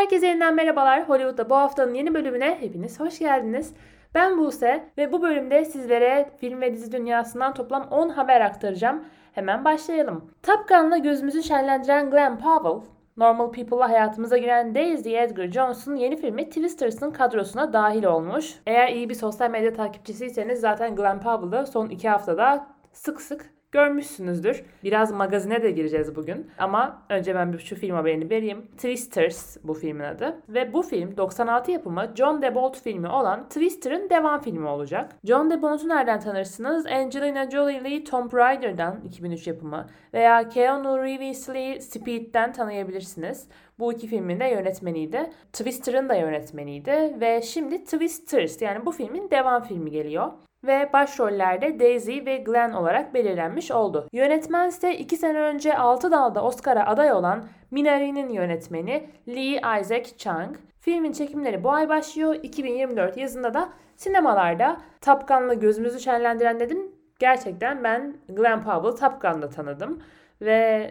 Herkese yeniden merhabalar. Hollywood'da bu haftanın yeni bölümüne hepiniz hoş geldiniz. Ben Buse ve bu bölümde sizlere film ve dizi dünyasından toplam 10 haber aktaracağım. Hemen başlayalım. Top Gun'la gözümüzü şenlendiren Glenn Powell, Normal People'la hayatımıza giren Daisy Edgar Jones'un yeni filmi Twisters'ın kadrosuna dahil olmuş. Eğer iyi bir sosyal medya takipçisiyseniz zaten Glenn Powell'ı son iki haftada sık sık görmüşsünüzdür. Biraz magazine de gireceğiz bugün. Ama önce ben bir şu film haberini vereyim. Twisters bu filmin adı. Ve bu film 96 yapımı John DeBolt filmi olan Twister'ın devam filmi olacak. John DeBolt'u nereden tanırsınız? Angelina Jolie'li Tomb Raider'dan 2003 yapımı veya Keanu Reeves'li Speed'den tanıyabilirsiniz. Bu iki filmin de yönetmeniydi. Twister'ın da yönetmeniydi ve şimdi Twisters yani bu filmin devam filmi geliyor ve başrollerde Daisy ve Glenn olarak belirlenmiş oldu. Yönetmen ise 2 sene önce 6 dalda Oscar'a aday olan Minari'nin yönetmeni Lee Isaac Chung. Filmin çekimleri bu ay başlıyor. 2024 yazında da sinemalarda Top Gun'la gözümüzü şenlendiren dedim. Gerçekten ben Glenn Powell'ı Top Gun'da tanıdım. Ve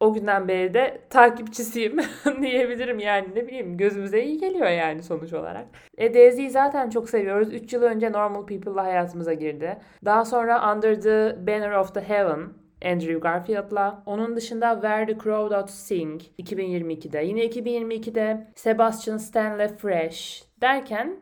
o günden beri de takipçisiyim diyebilirim yani ne bileyim gözümüze iyi geliyor yani sonuç olarak. E Daisy'yi zaten çok seviyoruz. 3 yıl önce Normal People'la hayatımıza girdi. Daha sonra Under the Banner of the Heaven Andrew Garfield'la. Onun dışında Where the Crowd Sing 2022'de. Yine 2022'de Sebastian Stanley Fresh derken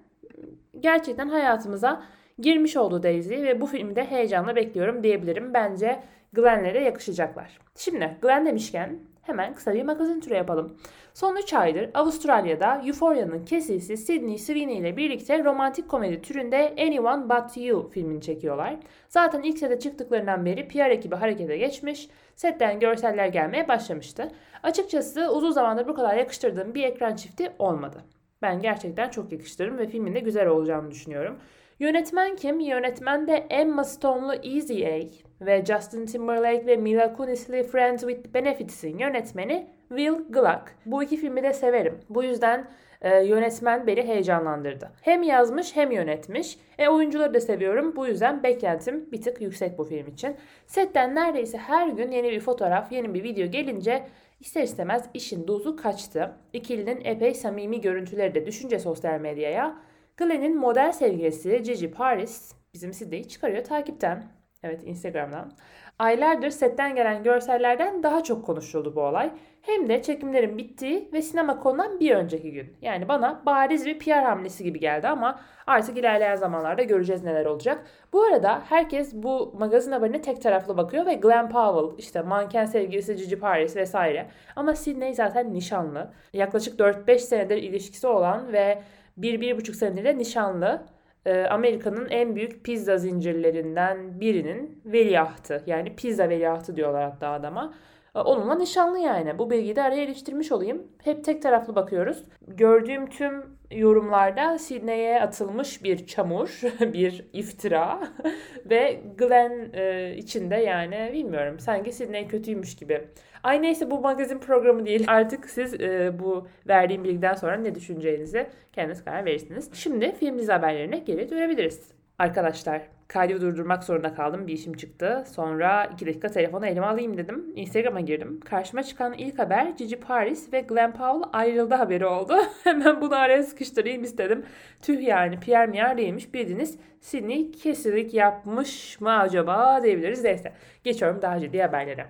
gerçekten hayatımıza girmiş oldu Daisy ve bu filmi de heyecanla bekliyorum diyebilirim. Bence Glenn'lere yakışacaklar. Şimdi Glenn demişken hemen kısa bir magazin turu yapalım. Son 3 aydır Avustralya'da Euphoria'nın kesisi Sydney Sweeney ile birlikte romantik komedi türünde Anyone But You filmini çekiyorlar. Zaten ilk sete çıktıklarından beri PR ekibi harekete geçmiş, setten görseller gelmeye başlamıştı. Açıkçası uzun zamandır bu kadar yakıştırdığım bir ekran çifti olmadı. Ben gerçekten çok yakıştırırım ve filmin de güzel olacağını düşünüyorum. Yönetmen kim? Yönetmen de Emma Stone'lu Easy A ve Justin Timberlake ve Mila Kunis'li Friends with Benefits'in yönetmeni Will Gluck. Bu iki filmi de severim. Bu yüzden e, yönetmen beni heyecanlandırdı. Hem yazmış hem yönetmiş. E oyuncuları da seviyorum. Bu yüzden beklentim bir tık yüksek bu film için. Setten neredeyse her gün yeni bir fotoğraf, yeni bir video gelince ister istemez işin dozu kaçtı. İkilinin epey samimi görüntüleri de düşünce sosyal medyaya. Glenn'in model sevgilisi Gigi Paris bizim Sidney'i çıkarıyor takipten. Evet Instagram'dan. Aylardır setten gelen görsellerden daha çok konuşuldu bu olay. Hem de çekimlerin bittiği ve sinema konulan bir önceki gün. Yani bana bariz bir PR hamlesi gibi geldi ama artık ilerleyen zamanlarda göreceğiz neler olacak. Bu arada herkes bu magazin haberine tek taraflı bakıyor ve Glenn Powell, işte manken sevgilisi Gigi Paris vesaire. Ama Sidney zaten nişanlı. Yaklaşık 4-5 senedir ilişkisi olan ve 1-1,5 senedir de nişanlı. Ee, Amerika'nın en büyük pizza zincirlerinden birinin veliahtı. Yani pizza veliahtı diyorlar hatta adama. Ee, onunla nişanlı yani. Bu bilgiyi de araya iliştirmiş olayım. Hep tek taraflı bakıyoruz. Gördüğüm tüm yorumlarda Sydney'e atılmış bir çamur, bir iftira ve Glenn e, içinde yani bilmiyorum sanki Sydney kötüymüş gibi. Ay neyse bu magazin programı değil. Artık siz e, bu verdiğim bilgiden sonra ne düşüneceğinizi kendiniz karar verirsiniz. Şimdi film dizi haberlerine geri dönebiliriz. Arkadaşlar kaydı durdurmak zorunda kaldım. Bir işim çıktı. Sonra 2 dakika telefonu elime alayım dedim. Instagram'a girdim. Karşıma çıkan ilk haber Gigi Paris ve Glenn Powell ayrıldı haberi oldu. Hemen bunu araya sıkıştırayım istedim. Tüh yani Pierre Mier değilmiş. Bildiniz Sydney kesinlik yapmış mı acaba diyebiliriz. Neyse geçiyorum daha ciddi haberlere.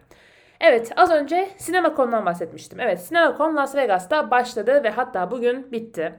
Evet az önce sinema konudan bahsetmiştim. Evet sinema konu Las Vegas'ta başladı ve hatta bugün bitti.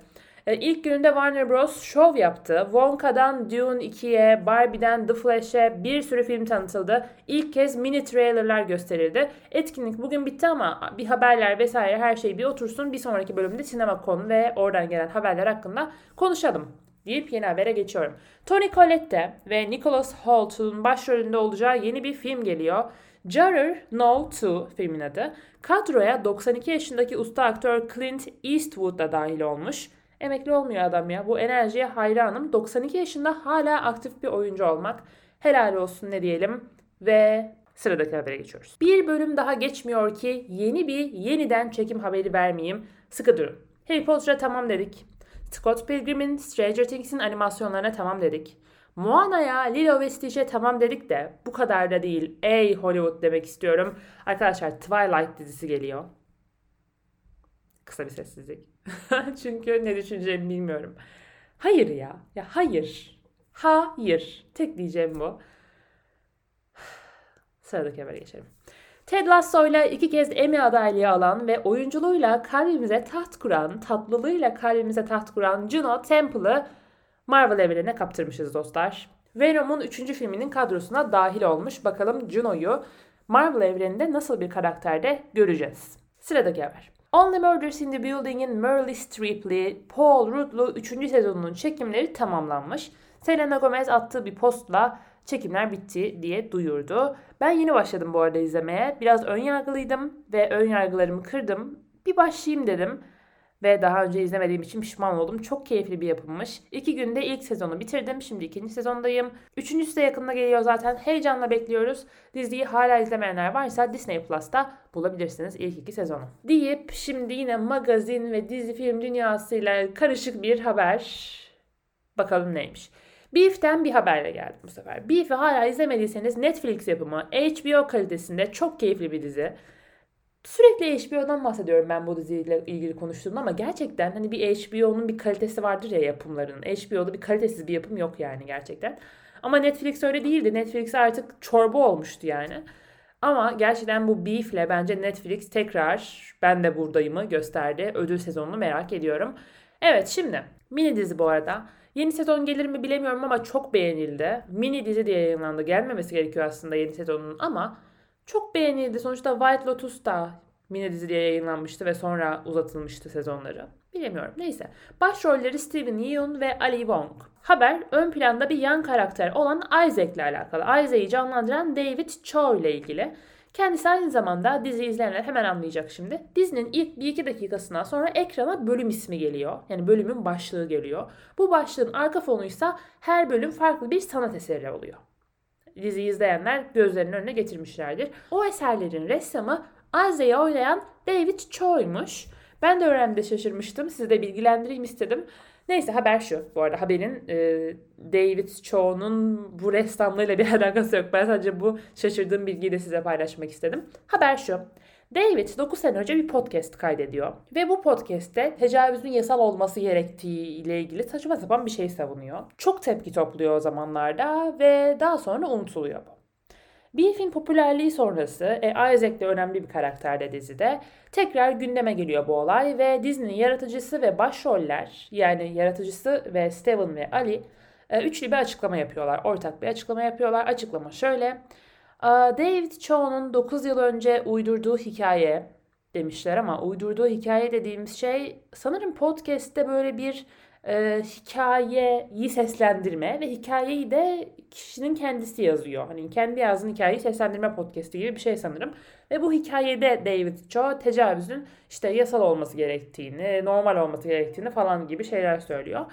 E, ilk gününde Warner Bros. show yaptı. Wonka'dan Dune 2'ye, Barbie'den The Flash'e bir sürü film tanıtıldı. İlk kez mini trailerlar gösterildi. Etkinlik bugün bitti ama bir haberler vesaire her şey bir otursun. Bir sonraki bölümde sinema konu ve oradan gelen haberler hakkında konuşalım deyip yeni habere geçiyorum. Tony Collette ve Nicholas Holt'un başrolünde olacağı yeni bir film geliyor. Juror No 2 filmin adı. Kadroya 92 yaşındaki usta aktör Clint Eastwood da dahil olmuş. Emekli olmuyor adam ya. Bu enerjiye hayranım. 92 yaşında hala aktif bir oyuncu olmak. Helal olsun ne diyelim. Ve sıradaki habere geçiyoruz. Bir bölüm daha geçmiyor ki yeni bir yeniden çekim haberi vermeyeyim. Sıkı durun. Harry Potter'a tamam dedik. Scott Pilgrim'in Stranger Things'in animasyonlarına tamam dedik. Moana'ya, Lilo ve Stitch'e tamam dedik de bu kadar da değil. Ey Hollywood demek istiyorum. Arkadaşlar Twilight dizisi geliyor. Kısa bir sessizlik. Çünkü ne düşüneceğimi bilmiyorum. Hayır ya. Ya hayır. Hayır. Tek diyeceğim bu. Sıradaki habere geçelim. Ted Lasso ile iki kez Emmy adaylığı alan ve oyunculuğuyla kalbimize taht kuran, tatlılığıyla kalbimize taht kuran Juno Temple'ı Marvel evrenine kaptırmışız dostlar. Venom'un 3. filminin kadrosuna dahil olmuş. Bakalım Juno'yu Marvel evreninde nasıl bir karakterde göreceğiz. Sıradaki haber. Only Murders in the Building'in Meryl Streep'li, Paul Rudd'lu 3. sezonunun çekimleri tamamlanmış. Selena Gomez attığı bir postla çekimler bitti diye duyurdu. Ben yeni başladım bu arada izlemeye. Biraz ön yargılıydım ve ön yargılarımı kırdım. Bir başlayayım dedim ve daha önce izlemediğim için pişman oldum. Çok keyifli bir yapımmış. İki günde ilk sezonu bitirdim. Şimdi ikinci sezondayım. Üçüncüsü de yakında geliyor zaten. Heyecanla bekliyoruz. Diziyi hala izlemeyenler varsa Disney Plus'ta bulabilirsiniz ilk iki sezonu. Deyip şimdi yine magazin ve dizi film dünyasıyla karışık bir haber. Bakalım neymiş. Beef'ten bir haberle geldim bu sefer. Beef'i hala izlemediyseniz Netflix yapımı HBO kalitesinde çok keyifli bir dizi. Sürekli HBO'dan bahsediyorum ben bu diziyle ilgili konuştuğumda ama gerçekten hani bir HBO'nun bir kalitesi vardır ya yapımlarının. HBO'da bir kalitesiz bir yapım yok yani gerçekten. Ama Netflix öyle değildi. Netflix artık çorba olmuştu yani. Ama gerçekten bu Beef'le bence Netflix tekrar ben de buradayımı gösterdi. Ödül sezonunu merak ediyorum. Evet şimdi mini dizi bu arada. Yeni sezon gelir mi bilemiyorum ama çok beğenildi. Mini dizi diye yayınlandı. Gelmemesi gerekiyor aslında yeni sezonun ama çok beğenildi. Sonuçta White Lotus da mini dizi yayınlanmıştı ve sonra uzatılmıştı sezonları. Bilemiyorum. Neyse. Başrolleri Steven Yeun ve Ali Wong. Haber ön planda bir yan karakter olan Isaac ile alakalı. Isaac'i canlandıran David Cho ile ilgili. Kendisi aynı zamanda dizi izleyenler hemen anlayacak şimdi. Dizinin ilk 1-2 dakikasından sonra ekrana bölüm ismi geliyor. Yani bölümün başlığı geliyor. Bu başlığın arka fonuysa her bölüm farklı bir sanat eseri oluyor diziyi izleyenler gözlerinin önüne getirmişlerdir. O eserlerin ressamı Aze'yi oynayan David Cho'ymuş. Ben de öğrendiğimde şaşırmıştım. Sizi de bilgilendireyim istedim. Neyse haber şu. Bu arada haberin e, David Cho'nun bu ressamlığıyla bir alakası yok. Ben sadece bu şaşırdığım bilgiyi de size paylaşmak istedim. Haber şu. David 9 sene önce bir podcast kaydediyor. Ve bu podcast'te tecavüzün yasal olması gerektiği ile ilgili saçma sapan bir şey savunuyor. Çok tepki topluyor o zamanlarda ve daha sonra unutuluyor bu. Beef'in popülerliği sonrası e, Isaac de önemli bir karakter de dizide. Tekrar gündeme geliyor bu olay ve Disney'nin yaratıcısı ve başroller yani yaratıcısı ve Steven ve Ali e, üçlü bir açıklama yapıyorlar. Ortak bir açıklama yapıyorlar. Açıklama şöyle. David Cho'nun 9 yıl önce uydurduğu hikaye demişler ama uydurduğu hikaye dediğimiz şey sanırım podcast'te böyle bir e, hikayeyi seslendirme ve hikayeyi de kişinin kendisi yazıyor. Hani kendi yazdığın hikayeyi seslendirme podcast'i gibi bir şey sanırım. Ve bu hikayede David Cho tecavüzün işte yasal olması gerektiğini, normal olması gerektiğini falan gibi şeyler söylüyor.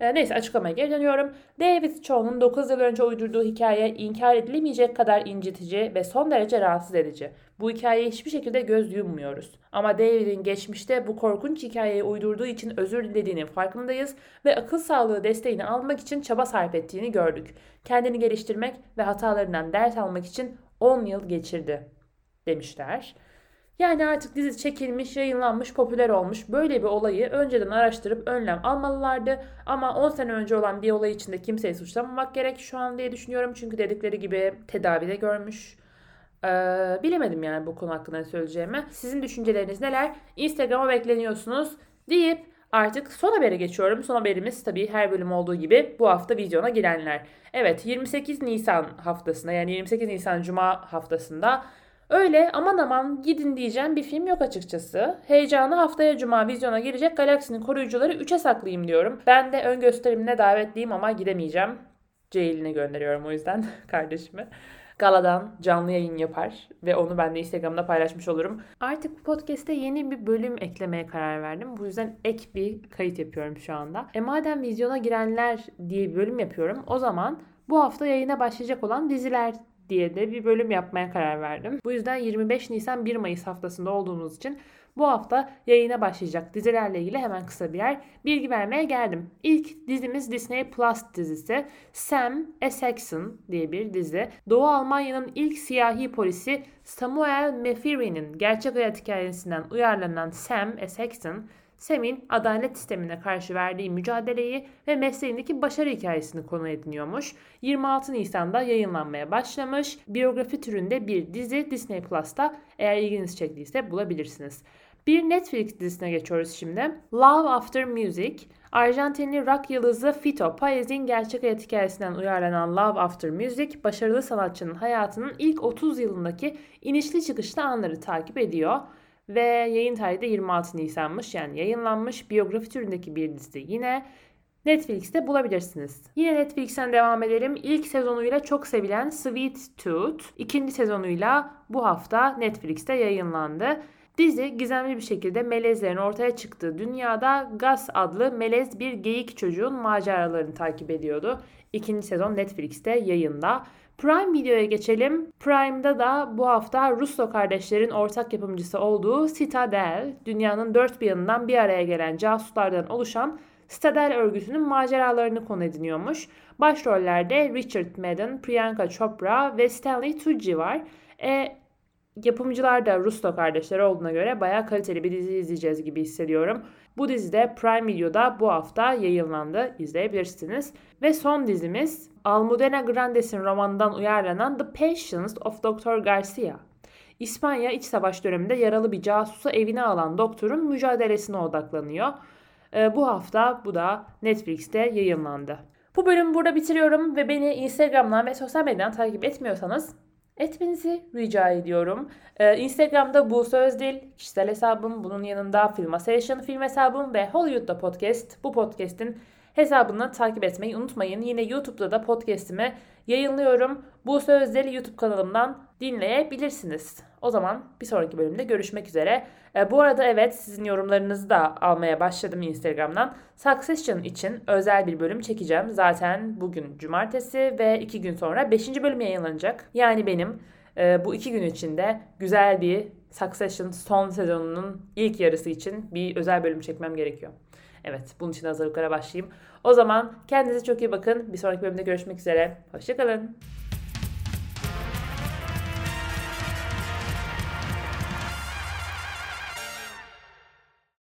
E, neyse açıklamaya geri dönüyorum. David Cho'nun 9 yıl önce uydurduğu hikaye inkar edilemeyecek kadar incitici ve son derece rahatsız edici. Bu hikayeye hiçbir şekilde göz yummuyoruz. Ama David'in geçmişte bu korkunç hikayeyi uydurduğu için özür dilediğinin farkındayız ve akıl sağlığı desteğini almak için çaba sarf ettiğini gördük. Kendini geliştirmek ve hatalarından ders almak için 10 yıl geçirdi demişler. Yani artık dizi çekilmiş, yayınlanmış, popüler olmuş. Böyle bir olayı önceden araştırıp önlem almalılardı. Ama 10 sene önce olan bir olay içinde kimseyi suçlamamak gerek şu an diye düşünüyorum. Çünkü dedikleri gibi tedavide görmüş. Ee, bilemedim yani bu konu hakkında söyleyeceğimi. Sizin düşünceleriniz neler? Instagram'a bekleniyorsunuz deyip artık son habere geçiyorum. Son haberimiz tabii her bölüm olduğu gibi bu hafta vizyona girenler. Evet 28 Nisan haftasında yani 28 Nisan Cuma haftasında Öyle aman aman gidin diyeceğim bir film yok açıkçası. Heyecanı haftaya cuma vizyona gelecek Galaksinin koruyucuları 3'e saklayayım diyorum. Ben de ön gösterimine davetliyim ama gidemeyeceğim. Ceylin'e gönderiyorum o yüzden kardeşimi. Galadan canlı yayın yapar ve onu ben de Instagram'da paylaşmış olurum. Artık bu podcast'te yeni bir bölüm eklemeye karar verdim. Bu yüzden ek bir kayıt yapıyorum şu anda. E madem vizyona girenler diye bir bölüm yapıyorum o zaman bu hafta yayına başlayacak olan diziler diye de bir bölüm yapmaya karar verdim. Bu yüzden 25 Nisan 1 Mayıs haftasında olduğumuz için bu hafta yayına başlayacak dizilerle ilgili hemen kısa birer bilgi vermeye geldim. İlk dizimiz Disney Plus dizisi Sam Essexon diye bir dizi. Doğu Almanya'nın ilk siyahi polisi Samuel Mefiri'nin gerçek hayat hikayesinden uyarlanan Sam Essexon Sem'in adalet sistemine karşı verdiği mücadeleyi ve mesleğindeki başarı hikayesini konu ediniyormuş. 26 Nisan'da yayınlanmaya başlamış. Biyografi türünde bir dizi Disney Plus'ta eğer ilginizi çektiyse bulabilirsiniz. Bir Netflix dizisine geçiyoruz şimdi. Love After Music. Arjantinli rock yıldızı Fito Paez'in gerçek hayat hikayesinden uyarlanan Love After Music, başarılı sanatçının hayatının ilk 30 yılındaki inişli çıkışlı anları takip ediyor. Ve yayın tarihi de 26 Nisan'mış yani yayınlanmış biyografi türündeki bir dizi. Yine Netflix'te bulabilirsiniz. Yine Netflix'ten devam edelim. İlk sezonuyla çok sevilen Sweet Tooth, ikinci sezonuyla bu hafta Netflix'te yayınlandı. Dizi gizemli bir şekilde melezlerin ortaya çıktığı dünyada Gus adlı melez bir geyik çocuğun maceralarını takip ediyordu. İkinci sezon Netflix'te yayında. Prime Video'ya geçelim. Prime'da da bu hafta Russo kardeşlerin ortak yapımcısı olduğu Citadel, dünyanın dört bir yanından bir araya gelen casuslardan oluşan Citadel örgütünün maceralarını konu ediniyormuş. Başrollerde Richard Madden, Priyanka Chopra ve Stanley Tucci var. E, yapımcılar da Rusto kardeşleri olduğuna göre bayağı kaliteli bir dizi izleyeceğiz gibi hissediyorum. Bu dizi de Prime Video'da bu hafta yayınlandı. İzleyebilirsiniz. Ve son dizimiz Almudena Grandes'in romanından uyarlanan The Patience of Dr. Garcia. İspanya iç savaş döneminde yaralı bir casusu evine alan doktorun mücadelesine odaklanıyor. Ee, bu hafta bu da Netflix'te yayınlandı. Bu bölümü burada bitiriyorum ve beni Instagram'dan ve sosyal medyadan takip etmiyorsanız etmenizi rica ediyorum. Ee, Instagram'da bu söz değil, kişisel hesabım, bunun yanında Filmasation film hesabım ve Hollywood'da podcast. Bu podcast'in hesabını takip etmeyi unutmayın. Yine YouTube'da da podcast'imi yayınlıyorum. Bu sözleri YouTube kanalımdan dinleyebilirsiniz. O zaman bir sonraki bölümde görüşmek üzere. E, bu arada evet sizin yorumlarınızı da almaya başladım Instagram'dan. Succession için özel bir bölüm çekeceğim. Zaten bugün cumartesi ve iki gün sonra 5. bölüm yayınlanacak. Yani benim e, bu iki gün içinde güzel bir Succession son sezonunun ilk yarısı için bir özel bölüm çekmem gerekiyor. Evet bunun için hazırlıklara başlayayım. O zaman kendinize çok iyi bakın. Bir sonraki bölümde görüşmek üzere. Hoşçakalın.